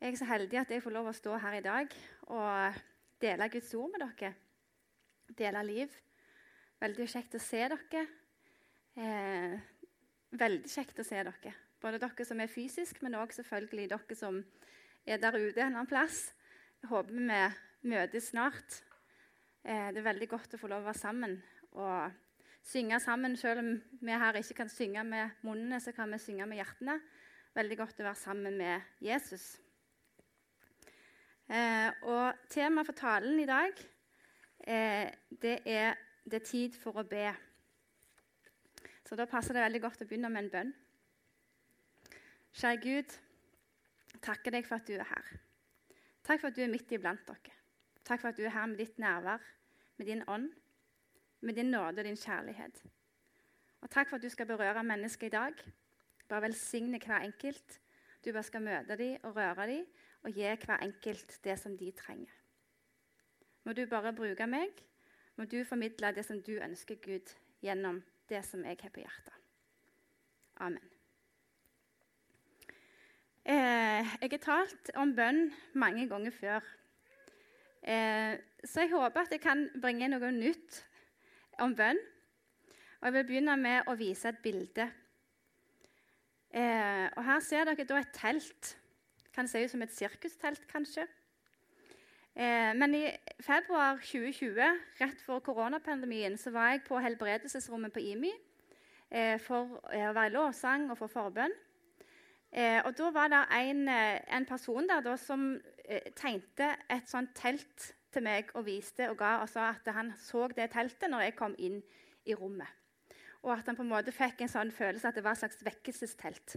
Jeg er så heldig at jeg får lov å stå her i dag og dele Guds ord med dere. Dele liv. Veldig kjekt å se dere. Eh, veldig kjekt å se dere. Både dere som er fysisk, men òg selvfølgelig dere som er der ute en annen plass. Jeg håper vi møtes snart. Eh, det er veldig godt å få lov å være sammen og synge sammen. Selv om vi her ikke kan synge med munnene, så kan vi synge med hjertene. Veldig godt å være sammen med Jesus. Eh, og Temaet for talen i dag eh, det er 'Det er tid for å be'. Så Da passer det veldig godt å begynne med en bønn. Kjære Gud, takker deg for at du er her. Takk for at du er midt iblant dere. Takk for at du er her med ditt nærvær, med din ånd, med din nåde og din kjærlighet. Og takk for at du skal berøre mennesker i dag. Bare velsigne hver enkelt. Du bare skal møte dem og røre dem og gi hver enkelt det som de trenger. Må du bare bruke meg. Må du formidle det som du ønsker, Gud, gjennom det som jeg har på hjertet. Amen. Eh, jeg har talt om bønn mange ganger før. Eh, så jeg håper at jeg kan bringe noe nytt om bønn. Og Jeg vil begynne med å vise et bilde. Eh, og Her ser dere et telt kan se ut som et sirkustelt, kanskje. Eh, men i februar 2020, rett før koronapandemien, så var jeg på helbredelsesrommet på IMI eh, for eh, å være i lovsang og for forbønn. Eh, og Da var det en, eh, en person der da, som eh, tegnte et sånt telt til meg og viste og ga og sa at han så det teltet når jeg kom inn i rommet. Og at han på en måte fikk en sånn følelse at det var et slags vekkelsestelt.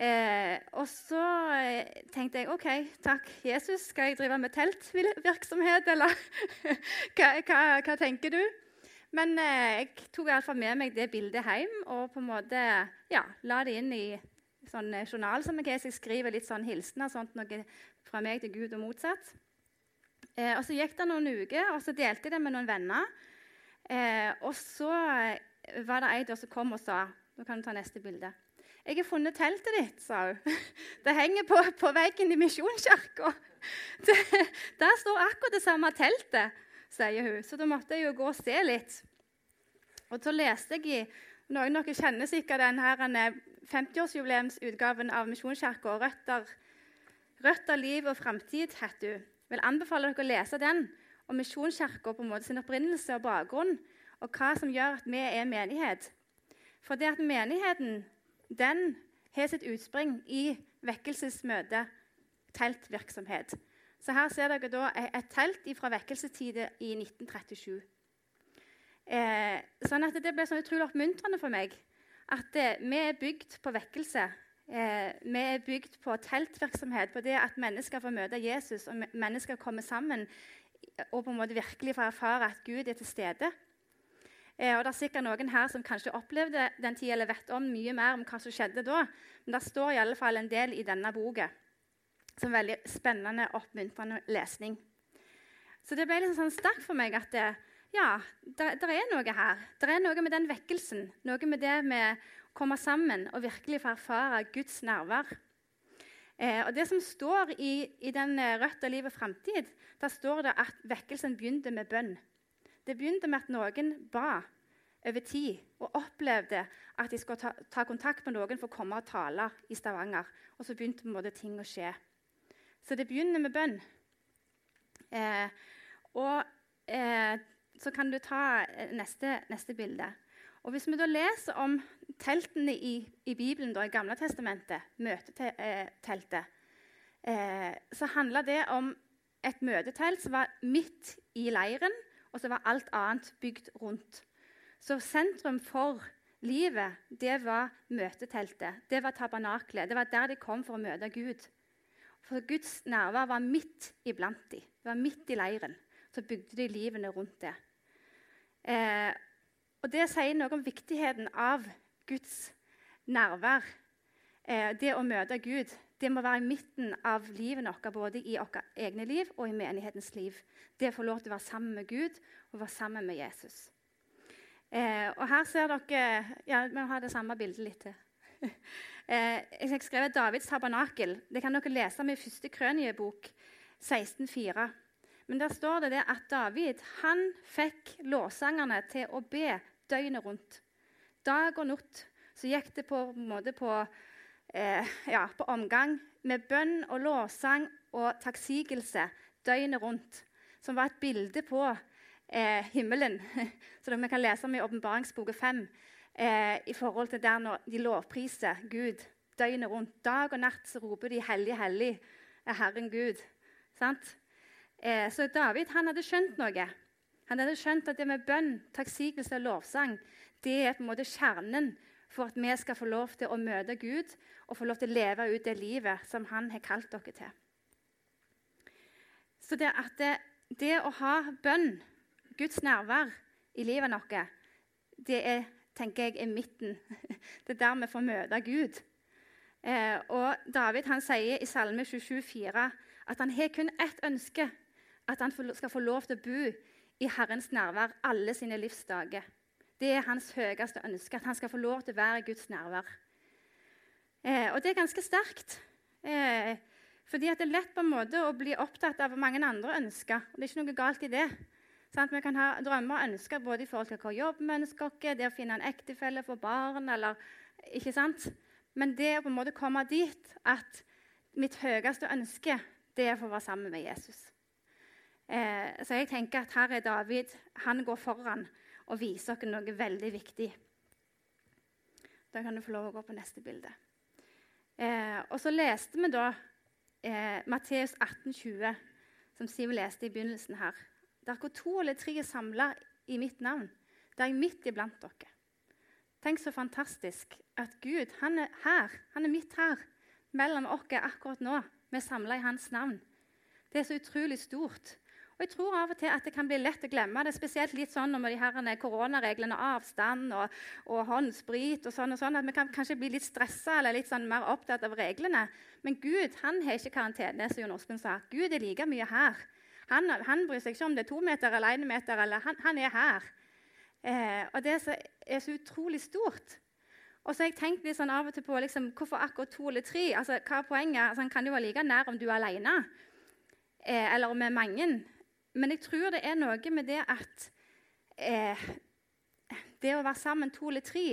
Eh, og så eh, tenkte jeg OK, takk, Jesus. Skal jeg drive med teltvirksomhet, eller hva, hva, hva, tenker du? Men eh, jeg tok iallfall med meg det bildet hjem og på en måte ja, la det inn i sånn eh, journal som jeg, jeg skriver litt sånn hilsener sånt noe fra meg til Gud og motsatt. Eh, og Så gikk det noen uker, og så delte jeg det med noen venner. Eh, og så var det ei som kom og sa Nå kan du ta neste bilde. 'Jeg har funnet teltet ditt', sa hun. Det henger på, på veggen i Misjonskirka. Der står akkurat det samme teltet, sier hun. Så da måtte jeg jo gå og se litt. Og så leste jeg i Noen av dere kjenner sikkert denne 50-årsjubileumsutgaven av Misjonskirka. Røtter, 'Røtter, liv og framtid' heter hun. Jeg vil anbefale dere å lese den om Misjonskirka på en måte sin opprinnelse og bakgrunn, og hva som gjør at vi er menighet. For det at menigheten den har sitt utspring i vekkelsesmøte, teltvirksomhet. Så Her ser dere da et telt fra vekkelsestider i 1937. Eh, sånn at Det ble sånn utrolig oppmuntrende for meg at eh, vi er bygd på vekkelse. Eh, vi er bygd på teltvirksomhet, på det at mennesker får møte Jesus og mennesker kommer sammen og på en måte virkelig får erfare at Gud er til stede. Eh, og Det er sikkert noen her som kanskje opplevde den tida eller vet om mye mer om hva som skjedde da. Men det står i alle fall en del i denne boka som er veldig spennende oppmuntrende lesning. Så det ble liksom sånn sterkt for meg at det, ja, det, er noe her. Det er noe med den vekkelsen, noe med det med å komme sammen og virkelig få erfare Guds nærvær. Eh, og Det som står i, i den eh, Rødt og framtid, der står det at vekkelsen begynte med bønn. Det begynte med at noen ba over tid og opplevde at de skulle ta, ta, kontakt med noen for å komme og tale i Stavanger. Og så begynte måte ting å skje. Så det begynner med bønn. Eh, og eh, så kan du ta eh, neste, neste, bilde. Og Hvis vi da leser om teltene i, i Bibelen, da, i Gamle testamentet, møteteltet, eh, så handler det om et møtetelt som var midt i leiren og så var alt annet bygd rundt. Så sentrum for livet det var møteteltet, det var tabernaklet. Det var der de kom for å møte Gud. For Guds nærvær var midt iblant dem. Det var midt i leiren. Så bygde de livene rundt det. Eh, og Det sier noe om viktigheten av Guds nærvær. Eh, det å møte Gud det må være i midten av livet vårt, både i vårt egne liv og i menighetens liv. Det å få lov til å være sammen med Gud og være sammen med Jesus. Eh, og her ser dere Ja, vi har det samme bildet litt til. Eh, jeg har skrevet Davids tabernakel. Det kan dere lese med i første krøniebok 16,4. Men der står det, det at David han fikk låsangerne til å be døgnet rundt. Dag og natt så gikk det på, på, på, eh, ja, på omgang med bønn og lovsang og takksigelse døgnet rundt. Som var et bilde på eh, himmelen, som vi kan lese om i Åpenbaringsboka 5 eh, i forhold til der når de lovpriser Gud døgnet rundt. Dag og natt så roper de 'Hellig, hellig er Herren Gud'. Eh, så David han hadde skjønt noe. Han hadde skjønt at det med bønn, takksigelse og lovsang det er på en måte kjernen for at vi skal få lov til å møte Gud og få lov til å leve ut det livet som Han har kalt dere til. Så det det, det å ha bønn, Guds nærvær i livet vårt, det er tenker jeg er midten. Det er der vi får møte Gud. Eh, og David han sier i Salme 27,4 at han har kun ett ønske. At han skal få lov til å bo i Herrens nærvær alle sine livsdager. Det er hans høyeste ønske, at han skal få lov til å være i Guds nærvær. Eh, og det er ganske sterkt. Eh, fordi det er lett på en måte å bli opptatt av mange andre ønsker. og Det er ikke noe galt i det. Sant? Vi kan ha drømmer og ønsker både i forhold til hva jobb vi ønsker oss, det å finne en ektefelle for barn eller, ikke sant? Men det å på en måte komme dit at mitt høyeste ønske det er å å være sammen med Jesus. Eh, så jeg tenker at her er David. Han går foran og viser oss noe veldig viktig. Da kan du få lov å gå på neste bilde. Eh, og så leste vi da eh, Matteus 18,20, som Siv leste i begynnelsen her. Der hvor to eller tre er samla i mitt navn, der er jeg midt iblant dere. Tenk så fantastisk at Gud han er her. Han er midt her mellom oss akkurat nå. Vi er samla i hans navn. Det er så utrolig stort. Og jeg tror av og til at det kan bli lett å glemme det. Spesielt litt sånn med de her koronareglene, avstand og, og håndsprit og sånn og sånn, at vi kan kanskje bli litt stressa eller litt sånn mer opptatt av reglene. Men Gud han har ikke karantene, som Jon Ospen sa. Gud er like mye her. Han, han, bryr seg ikke om det er to meter eller én meter. Eller, han, han, er her. Eh, og det er så, er så, utrolig stort. Og så har jeg tenkt litt sånn av og til på liksom, hvorfor akkurat to eller tre. Altså, hva er poenget? Altså, han kan jo være like nær om du er alene eh, eller med mange. Men jeg tror det er noe med det at eh, det å være sammen to eller tre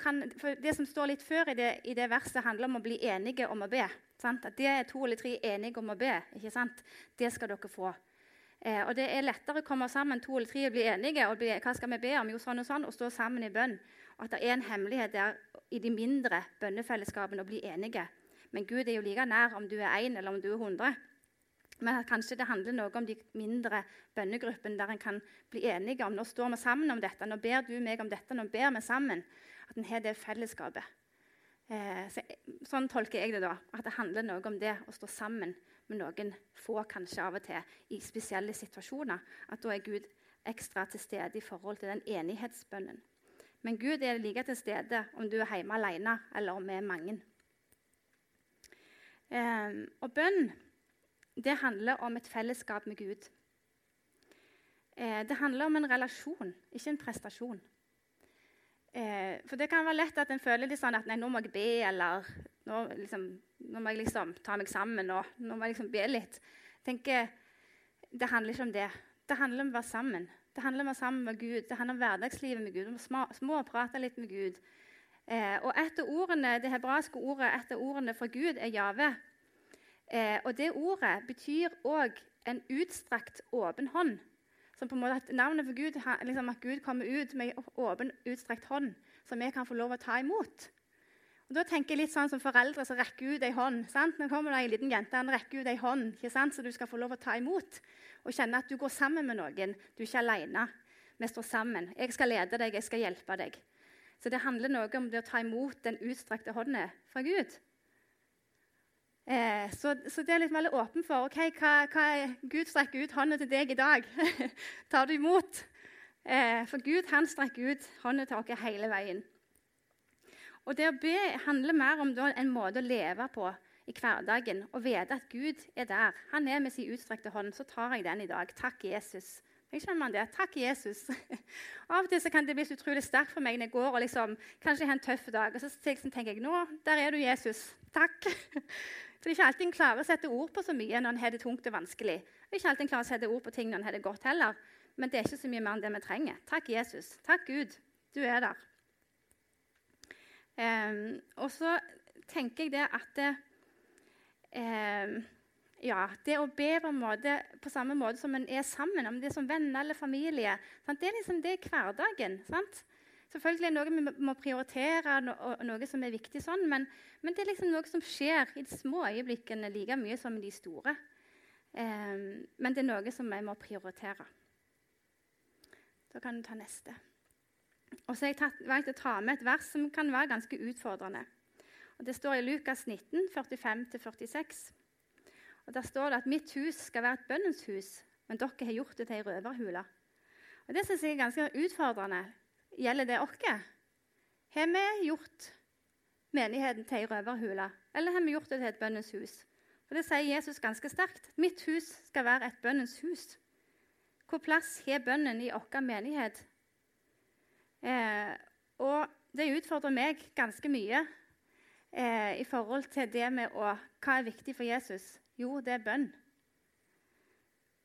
kan, Det som står litt før i det, i det verset, handler om å bli enige om å be. Sant? At det er to eller tre enige om å be. ikke sant? Det skal dere få. Eh, og Det er lettere å komme sammen to eller tre og bli enige. og bli, Hva skal vi be om? Jo, sånn og sånn, og stå sammen i bønn. Og At det er en hemmelighet der i de mindre bønnefellesskapene å bli enige. Men Gud er jo like nær om du er én eller om du er hundre. Men kanskje det handler noe om de mindre bønnegruppene der en kan bli enige om nå står vi sammen om dette, nå ber du meg om dette, nå ber vi sammen. At en har det fellesskapet. Eh, så, sånn tolker jeg det. da, At det handler noe om det å stå sammen med noen få kanskje av og til i spesielle situasjoner. At da er Gud ekstra til stede i forhold til den enighetsbønnen. Men Gud er like til stede om du er hjemme alene eller om vi er mange. Eh, og bønn det handler om et fellesskap med Gud. Eh, det handler om en relasjon, ikke en prestasjon. Eh, for det kan være lett at en føler litt sånn at nei, nå må jeg be, eller nå, liksom, nå må jeg liksom ta meg sammen, og nå må jeg liksom be litt. Tenker, Det handler ikke om det. Det handler om å være sammen. Det handler om å være sammen med Gud. Det handler om hverdagslivet med Gud. Om små, små prate litt med Gud. Eh, og et av ordene, Det hebraiske ordet etter ordene for Gud er Jave. Eh, og det ordet betyr òg en utstrakt, åpen hånd. Som på en måte at Navnet for Gud liksom at Gud kommer ut med åpen, utstrekt hånd, som vi kan få lov å ta imot. Og da tenker jeg litt sånn som Foreldre som rekker ut ei hånd. sant? Nå kommer det en liten jente han rekker ut ei hånd, ikke sant? så du skal få lov å ta imot. Og kjenne at du går sammen med noen. Du er ikke alene. Vi står sammen. Jeg skal lede deg, jeg skal hjelpe deg. Så det handler noe om det å ta imot den utstrakte hånden fra Gud. Eh, så, så, det er litt veldig åpen for ok, hva, hva Gud strekker ut hånda til deg i dag. Tar du imot? Eh, for Gud han strekker ut hånda til oss hele veien. Og Det å be handler mer om en måte å leve på i hverdagen og vite at Gud er der. Han er med sin utstrekte hånd. Så tar jeg den i dag. Takk, Jesus. Jeg kjenner det. Takk, Jesus. Av og til kan det bli så utrolig sterkt for meg når jeg går og liksom, kanskje har en tøff dag. Og så tenker jeg nå, der er du, Jesus. Takk. Er ikke alltid en klarer å sette ord på så mye når en har det tungt og vanskelig. Er ikke alltid en klarer å sette ord på ting når en har det godt heller. Men det er ikke så mye mer enn det vi trenger. Takk, Jesus. Takk, Gud. Du er der. Um, og så tenker jeg det at det, um, ja, det å be på, måte, på samme måte som en er sammen, om det er som venner eller familie sant? Det er liksom det i hverdagen. sant? Selvfølgelig er det noe vi må prioritere, og noe som er viktig, sånn, men, men, det er liksom noe som skjer i de små øyeblikkene like mye som i de store. Um, men det er noe som vi må prioritere. Da kan du ta neste. Og så har jeg tatt, valgt å ta med et vers som kan være ganske utfordrende. Og Det står i Lukas 19, 45-46. Og Der står det at 'mitt hus skal være et bønnens hus', men dere har gjort det til ei røverhule. Og Det syns jeg er ganske utfordrende. Gjelder det oss? Har vi gjort menigheten til ei røverhule, eller har vi gjort det til et bønnens hus? For Det sier Jesus ganske sterkt. 'Mitt hus skal være et bønnens hus'. Hvor plass har bønnen i vår menighet? Eh, og det utfordrer meg ganske mye eh, i forhold til det med å, hva er viktig for Jesus. Jo, det er bønn.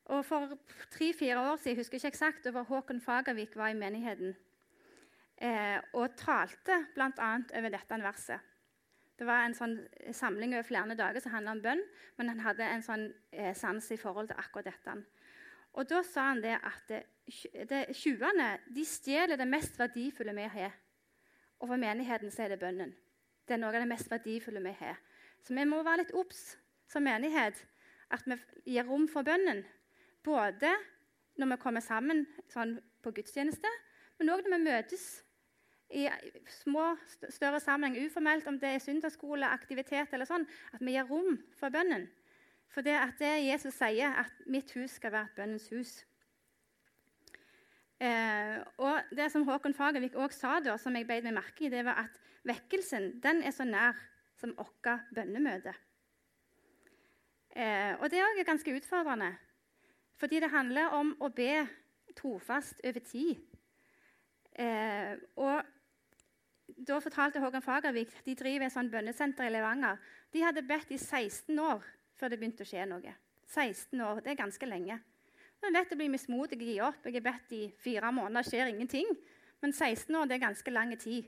Og For tre-fire år siden husker jeg ikke eksakt, over Håkon Fagervik var i menigheten eh, og talte bl.a. over dette verset. Det var en sånn samling over flere dager som handla om bønn, men han hadde en sånn eh, sans i forhold til akkurat dette. Og Da sa han det at tjuvene de stjeler det mest verdifulle vi har. Og for menigheten så er det bønnen. Det er noe av det mest verdifulle vi har. Så vi må være litt obs som menighet at vi gir rom for bønnen. Både når vi kommer sammen sånn på gudstjeneste, men òg når vi møtes i små, større sammenheng, uformelt, om det er søndagsskole, aktivitet eller sånn, at vi gir rom for bønnen. For det at det Jesus sier, at 'mitt hus skal være et bønnens hus'. Eh, og det som Håkon Fagervik også sa, da, som jeg beit meg merke i, det var at vekkelsen den er så nær som vårt bønnemøte. Eh, og det er ganske utfordrende, fordi det handler om å be trofast over tid. Eh, og Da fortalte Håkan Fagervik de driver et sånt bønnesenter i Levanger. De hadde bedt i 16 år før det begynte å skje noe. 16 år, Det er ganske lenge. Det er lett å bli mismodig og gi opp. Jeg har bedt i fire måneder, skjer ingenting. Men 16 år det er ganske lang tid.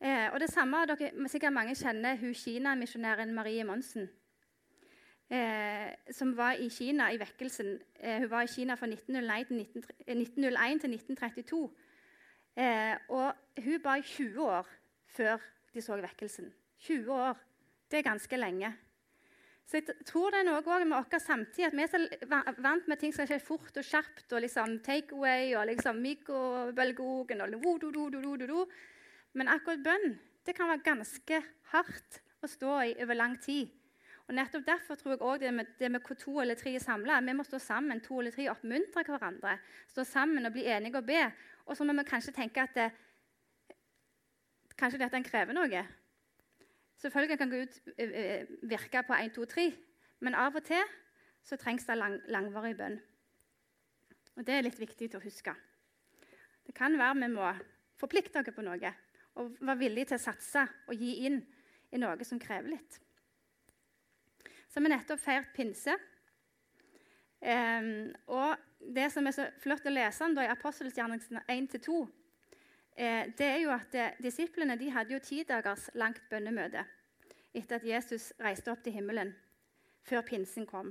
Eh, og det samme dere sikkert mange kjenner hun Kina-misjonæren Marie Monsen eh, som var i Kina i vekkelsen. Eh, hun var i Kina fra 1901 til, 19, 1901 til 1932. Eh, og hun ba i 20 år før de så vekkelsen. 20 år. Det er ganske lenge. Så jeg tror det er noe med vår samtidig, at vi er vant med ting som skjer fort og kjapt, og liksom takeaway og liksom mikrobølgeovn og Men akkurat bønn det kan være ganske hardt å stå i over lang tid. Og nettopp Derfor tror jeg også det med, det med hvor to eller tre er samla. Vi må stå sammen, to eller tre, oppmuntre hverandre. Stå sammen og bli enige og be. Og så må vi kanskje tenke at det, kanskje dette krever noe. Selvfølgelig kan Gud virke på 1, 2, 3, men av og til så trengs det lang, langvarig bønn. Og Det er litt viktig å huske. Det kan være vi må forplikte oss på noe og være villige til å satse og gi inn i noe som krever litt. Så har vi nettopp feirt pinse. Og det som er så flott å lese om da, i Apostelgjerningen 1-2, eh, det er jo at eh, disiplene de hadde jo ti dagers langt bønnemøte etter at Jesus reiste opp til himmelen, før pinsen kom.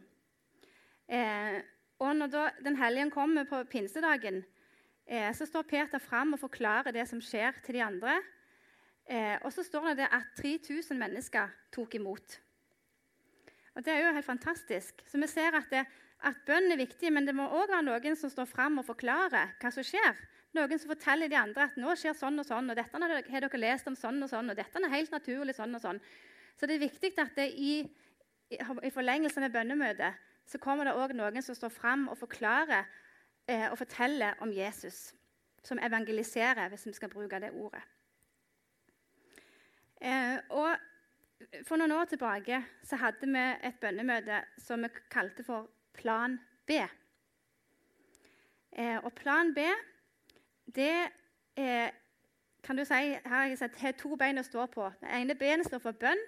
Eh, og når da Den hellige kommer på pinsedagen, eh, så står Peter fram og forklarer det som skjer, til de andre. Eh, og så står det at 3000 mennesker tok imot. Og Det er jo helt fantastisk. Så vi ser at, det, at bønn er viktig, men det må òg være noen som står fram og forklarer hva som skjer. Noen som forteller de andre at nå skjer sånn og sånn, og dette har dere lest om sånn og sånn, og dette er helt naturlig sånn og sånn. Så det er viktig at det i, i forlengelse med bønnemøtet så kommer det òg noen som står fram og forklarer eh, og forteller om Jesus. Som evangeliserer, hvis vi skal bruke det ordet. Eh, og for noen år tilbake så hadde vi et bønnemøte som vi kalte for Plan B. Eh, og plan B det er, kan du si, her har jeg sett, har to bein å stå på. Det ene benet står for bønn,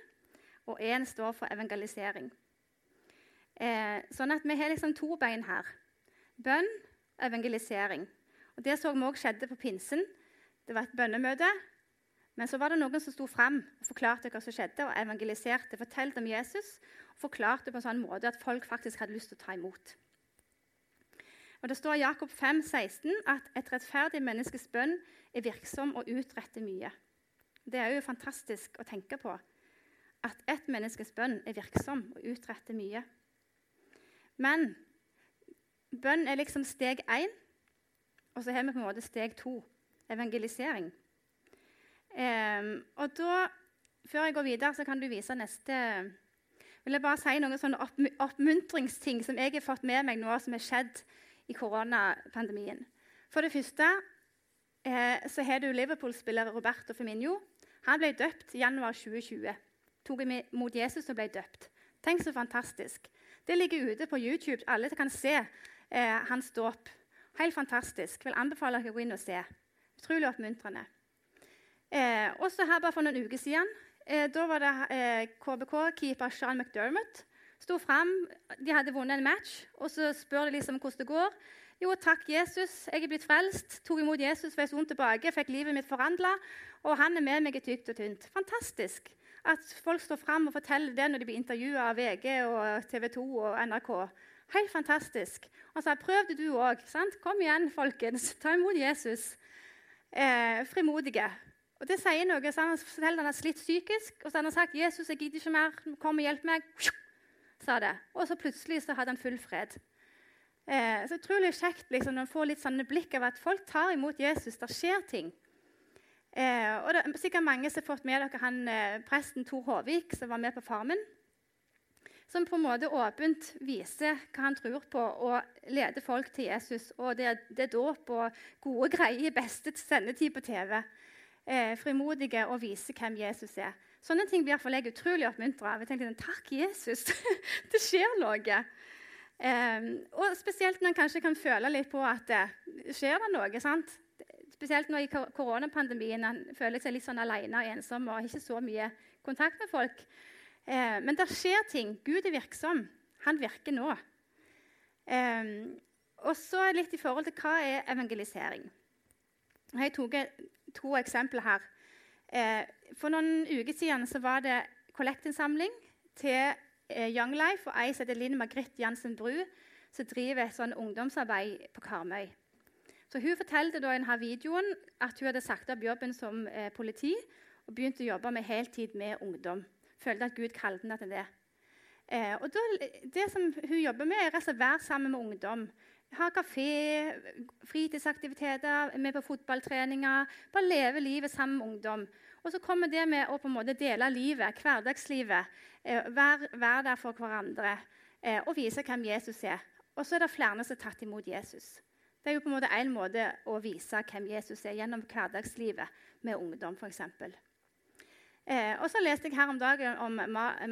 og én står for evangelisering. Eh, sånn at vi har liksom to bein her. Bønn, evangelisering. Og Det så vi også skjedde på pinsen. Det var et bønnemøte. Men så var det noen som sto fram og forklarte hva som skjedde, og evangeliserte, fortalte om Jesus og forklarte på en sånn måte at folk faktisk hadde lyst til å ta imot. Og Det står i Jakob 5, 16 at et rettferdig menneskes bønn er virksom og utretter mye. Det er jo fantastisk å tenke på. At ett menneskes bønn er virksom og utretter mye. Men bønn er liksom steg én, og så har vi på en måte steg to evangelisering. Um, og da, Før jeg går videre, så kan du vise neste vil jeg bare si noen sånne opp, oppmuntringsting som jeg har fått med meg nå som har skjedd i koronapandemien. For det første eh, så har du Liverpool-spiller Roberto Firmino. Han ble døpt i januar 2020. Tok imot Jesus og ble døpt. Tenk så fantastisk. Det ligger ute på YouTube. Alle kan se eh, hans dåp. Helt fantastisk. Vil anbefale dere å gå inn og se. Utrolig oppmuntrende. Eh, også her bare for noen uker siden eh, da var det eh, KBK-keeper Sean McDermott sto fram. De hadde vunnet en match, og så spør de liksom hvordan det går. Jo, takk, Jesus. Jeg er blitt frelst. Tok imot Jesus for en stund tilbake. Fikk livet mitt forandra. Og han er med meg i tykt og tynt. Fantastisk at folk står fram og forteller det når de blir intervjua av VG og TV 2 og NRK. Helt fantastisk. Og så prøv det du òg. Kom igjen, folkens. Ta imot Jesus. Eh, frimodige. Og det sier noe, så Han forteller han har slitt psykisk, og så har han sagt 'Jesus, jeg gidder ikke mer. Kom og hjelp meg.' sa det. Og så plutselig så hadde han full fred. Eh, så utrolig kjekt liksom, når man får litt sånne blikk av at folk tar imot Jesus. Det skjer ting. Eh, og det er sikkert mange som har fått med dere han, eh, presten Tor Håvik, som var med på Farmen. Som på en måte åpent viser hva han tror på, og leder folk til Jesus. Og det, det er dåp og gode greier i beste sendetid på TV eh, frimodige og vise hvem Jesus er. Sånne ting blir jeg utrolig oppmuntra av. Jeg tenkte, Takk, Jesus! det skjer noe. Eh, og Spesielt når en kanskje kan føle litt på at det skjer det noe. sant? Spesielt nå i koronapandemien. En føler seg litt sånn alene og ensom og ikke så mye kontakt med folk. Eh, men det skjer ting. Gud er virksom. Han virker nå. Eh, og så litt i forhold til hva er evangelisering. Jeg tok to eksempler her. Eh, for noen uker siden var det kollektinnsamling til eh, Young Life og ei som heter Linn Margrit Jansen Bru, som driver sånn ungdomsarbeid på Karmøy. Så Hun fortalte da i denne videoen at hun hadde sagt opp jobben som eh, politi og begynte å jobbe med heltid med ungdom. Følte at Gud kalte henne til det. Eh, og da, Det som hun jobber med, er å være sammen med ungdom ha kafé, fritidsaktiviteter, med på fotballtreninger. Bare leve livet sammen med ungdom. Og så kommer det med å på en måte dele livet, hverdagslivet. Være, vær der for hverandre eh, og vise hvem Jesus er. Og så er det flere som har tatt imot Jesus. Det er jo på en måte en måte å vise hvem Jesus er gjennom hverdagslivet med ungdom. For eh, og så leste jeg her om dagen om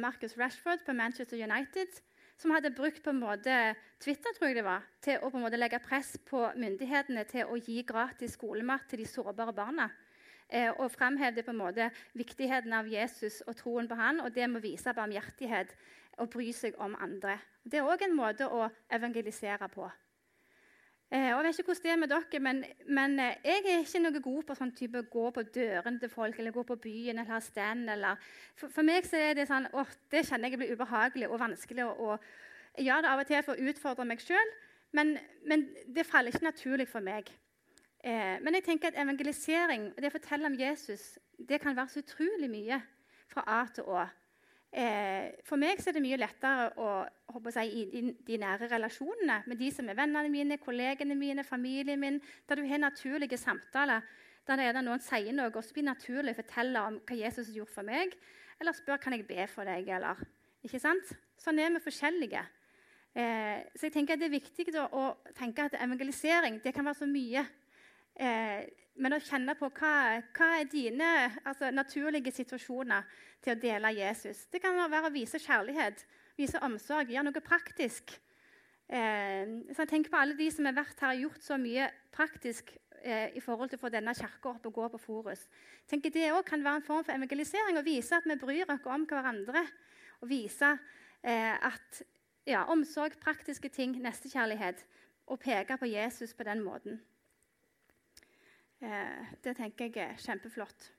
Marcus Rashford på Manchester United som hadde brukt på en måte Twitter tror jeg det var, til å på en måte legge press på myndighetene til å gi gratis skolemat til de sårbare barna. Eh, og framhevde på en måte viktigheten av Jesus og troen på han, og det med å vise barmhjertighet og bry seg om andre. Det er òg en måte å evangelisere på. Eh, og jeg vet ikke hvordan det er med dere, men, men eh, jeg er ikke noe god på sånn type gå på dørene til folk eller gå på byen eller ha stand. Eller, for, for, meg så er det sånn, åh, det kjenner jeg blir ubehagelig og vanskelig. Og, og jeg gjør det av og til for å utfordre meg sjøl, men, men, det faller ikke naturlig for meg. Eh, men jeg tenker at evangelisering, det å fortelle om Jesus, det kan være så utrolig mye fra A til Å. Eh, for meg er det mye lettere å si, i, i de nære relasjonene med de som er vennene mine, kollegene mine, familien min, der du har naturlige samtaler. Der det er noen sier noe, og så blir det naturlig å fortelle om hva Jesus gjort for meg. Eller spør kan jeg be for deg. eller, ikke sant? Sånn er vi forskjellige. Eh, så jeg tenker at Det er viktig å, å tenke at evangelisering det kan være så mye. Eh, men å kjenne på hva, hva er dine altså, naturlige situasjoner til å dele Jesus. Det kan være å vise kjærlighet, vise omsorg, gjøre noe praktisk. Eh, så jeg tenker på alle de som har vært her og gjort så mye praktisk eh, i forhold til å få denne kirka opp og gå på Forus. Jeg tenker Det også kan være en form for evangelisering å vise at vi bryr oss om hverandre. Og vise eh, at ja, omsorg, praktiske ting, nestekjærlighet. Og peke på Jesus på den måten. Eh, det tenker jeg er kjempeflott.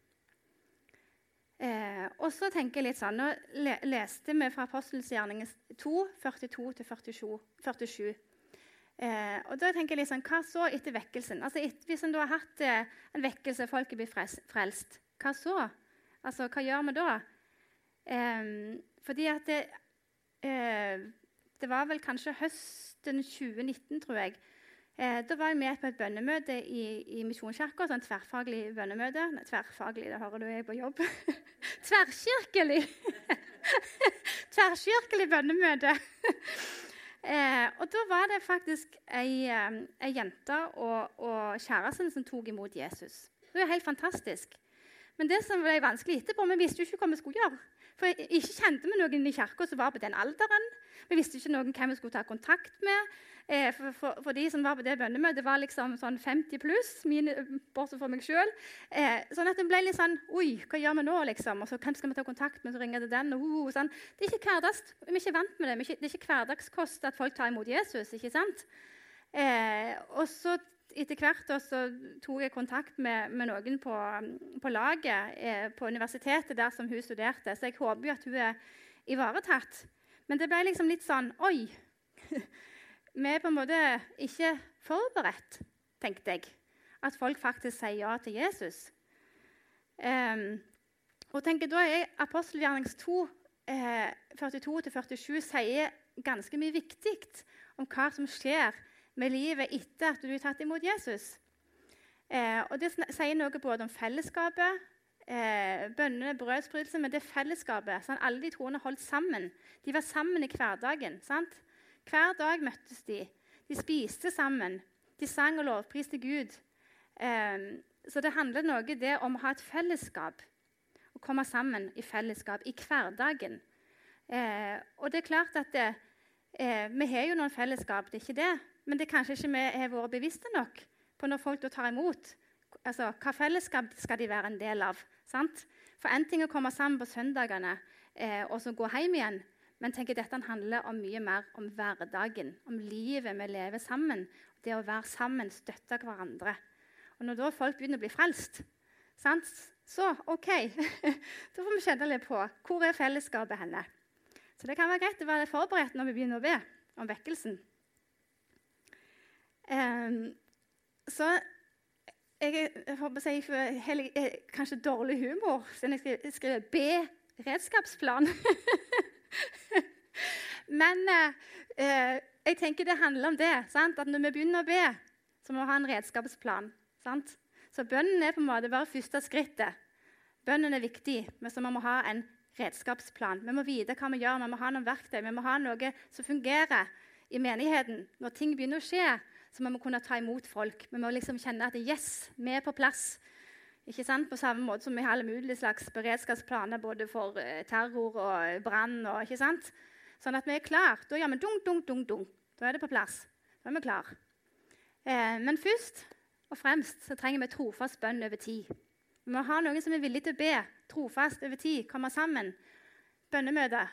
Eh, og så tenker jeg litt sånn, Nå le leste vi fra Apostelsgjerningen 2, 42-47. Eh, og da tenker jeg litt sånn, Hva så etter vekkelsen? Altså et, Hvis en har hatt eh, en vekkelse, folk er blitt frelst, hva så? Altså, Hva gjør vi da? Eh, fordi at det, eh, det var vel kanskje høsten 2019, tror jeg. Eh, da var jeg med på et bønnemøte i, i Misjonskirka. Sånn tverrfaglig bønnemøte. Nei, tverrfaglig, det hører du jeg på jobb. Tverrkirkelig! Tverrkirkelig bønnemøte. eh, og da var det faktisk ei, ei jente og, og kjæresten som tok imot Jesus. Det var helt fantastisk. Men det som ble vanskelig etterpå, vi visste jo ikke hva vi skulle gjøre. For Ikke kjente vi noen i kirka som var på den alderen. Vi visste ikke noen hvem vi skulle ta kontakt med. Eh, for, for, for, de som var på det bønnemøtet, var liksom sånn 50 pluss, mine, bortsett fra meg sjøl. Eh, sånn at det ble litt sånn Oi, hva gjør vi nå? liksom? Og så Hvem skal vi ta kontakt med? Så ringer det den. Og, uh, sånn. Det er ikke hverdags, Vi er ikke vant med det. Det er ikke hverdagskost at folk tar imot Jesus. ikke sant? Eh, og så etter hvert så tok jeg kontakt med, med noen på, på laget eh, på universitetet der som hun studerte. Så jeg håper jo at hun er ivaretatt. Men det ble liksom litt sånn Oi! Vi er på en måte ikke forberedt, tenkte jeg. At folk faktisk sier ja til Jesus. Um, og tenker Da er apostelgjernings 2, eh, 42-47 sier ganske mye viktig om hva som skjer med livet etter at du har tatt imot Jesus. Eh, og Det sier noe både om fellesskapet, eh, bønnene, brødsbrytelse, men det fellesskapet. Sant? alle de troende holdt sammen. De var sammen i hverdagen. sant? Hver dag møttes de. De spiste sammen. De sang og lovpriste Gud. Eh, så det handler noe det om å ha et fellesskap. Å komme sammen i fellesskap i hverdagen. Eh, og det er klart at det, eh, Vi har jo noen fellesskap, det er ikke det. Men det er kanskje ikke vi har vært bevisste nok på når folk tar imot. Altså, Hva fellesskap skal de være en del av? Sant? For én ting er å komme sammen på søndagene eh, og så gå hjem igjen. Men tenker dette handler om mye mer om hverdagen, om livet vi lever sammen. Det å være sammen, støtte hverandre. Og Når da folk begynner å bli frelst, sant? så OK, da får vi kjenne litt på hvor er fellesskapet henne. Så det kan være greit å være forberedt når vi begynner å be om vekkelsen. Um, så jeg, jeg håper jeg får kanskje dårlig humor siden jeg skriver B-redskapsplan. Men eh, jeg tenker det handler om det. Sant? At når vi begynner å be, så må vi ha en redskapsplan. Sant? Så bønnen er på en måte bare første skrittet. Bønnen er viktig, men så må vi ha en redskapsplan. Vi må vite hva vi gjør, vi må ha noen verktøy, vi må ha noe som fungerer i menigheten. Når ting begynner å skje, så må kunne ta imot folk. Vi må liksom kjenne at yes, vi er på plass. Ikke sant? På samme måte som vi har alle mulige slags beredskapsplaner både for eh, terror og brann. ikke sant? Sånn at vi er klar. Da gjør vi dunk, dunk, dunk, dunk. Da er det på plass. Da er vi klar. Eh, men først og fremst så trenger vi trofast bønn over tid. Vi må ha noen som er villig til å be trofast over tid, komme sammen. Bønnemøte.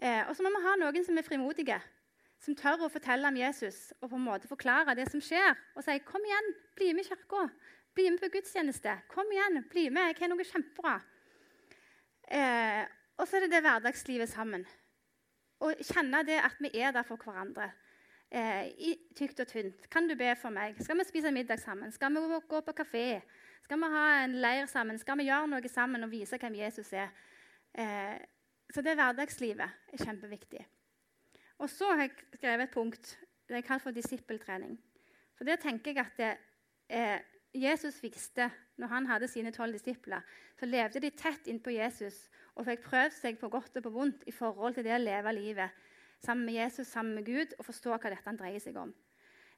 Eh, og så må vi ha noen som er frimodige som tør å fortelle om Jesus og på en måte forklare det som skjer. Og si 'Kom igjen, bli med i kirka. Bli med på gudstjeneste. Kom igjen, bli med. Jeg har noe kjempebra.' Eh, og så er det det hverdagslivet sammen. Å kjenne det at vi er der for hverandre. Eh, I tykt og tynt. Kan du be for meg? Skal vi spise middag sammen? Skal vi gå på kafé? Skal vi ha en leir sammen? Skal vi gjøre noe sammen og vise hvem Jesus er? Eh, så det hverdagslivet er kjempeviktig. Og så har jeg skrevet et punkt det jeg kaller for disippeltrening. For det tenker jeg at det, eh, Jesus visste når han hadde sine tolv disipler. Så levde de tett innpå Jesus og fikk prøvd seg på godt og på vondt i forhold til det å leve livet sammen med Jesus, sammen med Gud, og forstå hva dette dreier seg om.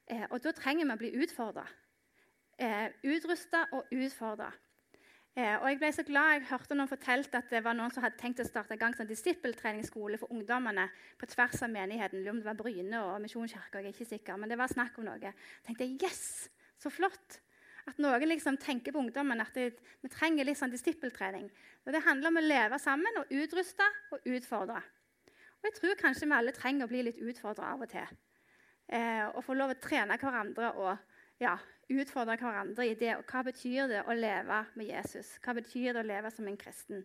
Eh, og Da trenger vi å bli utfordra. Eh, Utrusta og utfordra. Eh, og Jeg ble så glad jeg hørte noen fortalte at det var noen som hadde tenkt å starte i gang sånn disippeltreningsskole for ungdommene på tvers av menigheten. Om det var Bryne og Misjonskirka, jeg er ikke sikker, men det var snakk om noe. Jeg tenkte yes, så flott! At noen liksom tenker på ungdommen at vi trenger litt sånn disippeltrening. Og Det handler om å leve sammen og utruste og utfordre. Og Jeg tror kanskje vi alle trenger å bli litt utfordra av og til. Eh, og få lov å trene hverandre og ja, utfordre hverandre i det. Og hva betyr det å leve med Jesus? Hva betyr det å leve som en kristen?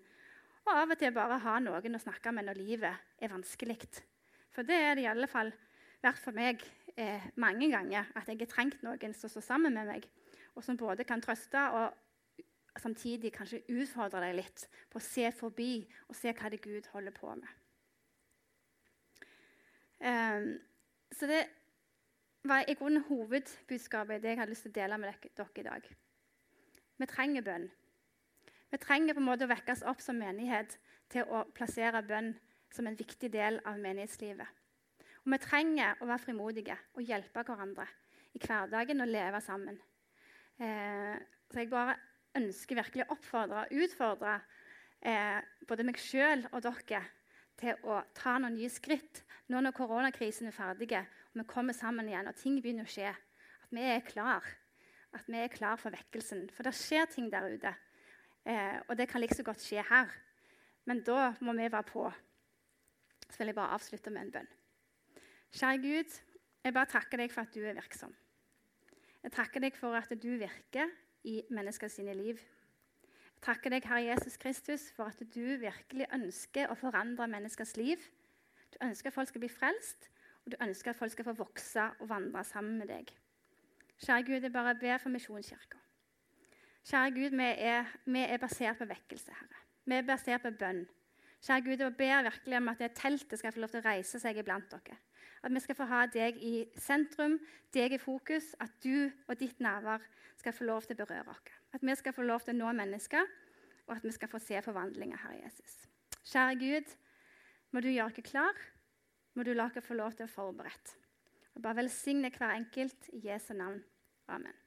Og av og til bare ha noen å snakke med når livet er vanskelig. For det er det i alle fall vært for meg eh, mange ganger at jeg har trengt noen som står sammen med meg, og som både kan trøste og samtidig kanskje utfordre deg litt på å se forbi og se hva det Gud holder på med. Um, så det var i grunnen hovedbudskapet det jeg hadde lyst til å dele med dere i dag. Vi trenger bønn. Vi trenger på en måte å vekkes opp som menighet til å plassere bønn som en viktig del av menighetslivet. Og Vi trenger å være frimodige og hjelpe hverandre i hverdagen og leve sammen. Eh, så jeg bare ønsker virkelig å oppfordre og utfordre eh, både meg sjøl og dere til å ta noen nye skritt nå når koronakrisen er ferdig vi kommer sammen igjen og ting begynner å skje. At vi er klar. At vi er klar for vekkelsen. For det skjer ting der ute. Eh, og det kan like så godt skje her. Men da må vi være på. Så vil jeg bare avslutte med en bønn. Kjære Gud, jeg bare takker deg for at du er virksom. Jeg takker deg for at du virker i menneskers liv. Jeg takker deg, Herre Jesus Kristus, for at du virkelig ønsker å forandre menneskers liv. Du ønsker at folk skal bli frelst, og du ønsker at folk skal få vokse og vandre sammen med deg. Kjære Gud, jeg bare ber for Misjonskirka. Kjære Gud, vi er, vi er, basert på vekkelse, Herre. Vi er basert på bønn. Kjære Gud, jeg ber virkelig om at det teltet skal få lov til å reise seg iblant dere. At vi skal få ha deg i sentrum, deg i fokus, at du og ditt nærvær skal få lov til å berøre oss. At vi skal få lov til å nå mennesker, og at vi skal få se forvandlinger, Herre Jesus. Kjære Gud, må du gjøre oss klar, må du la oss få lov til å forberede. Og bare velsigne hver enkelt i Jesu navn. Amen.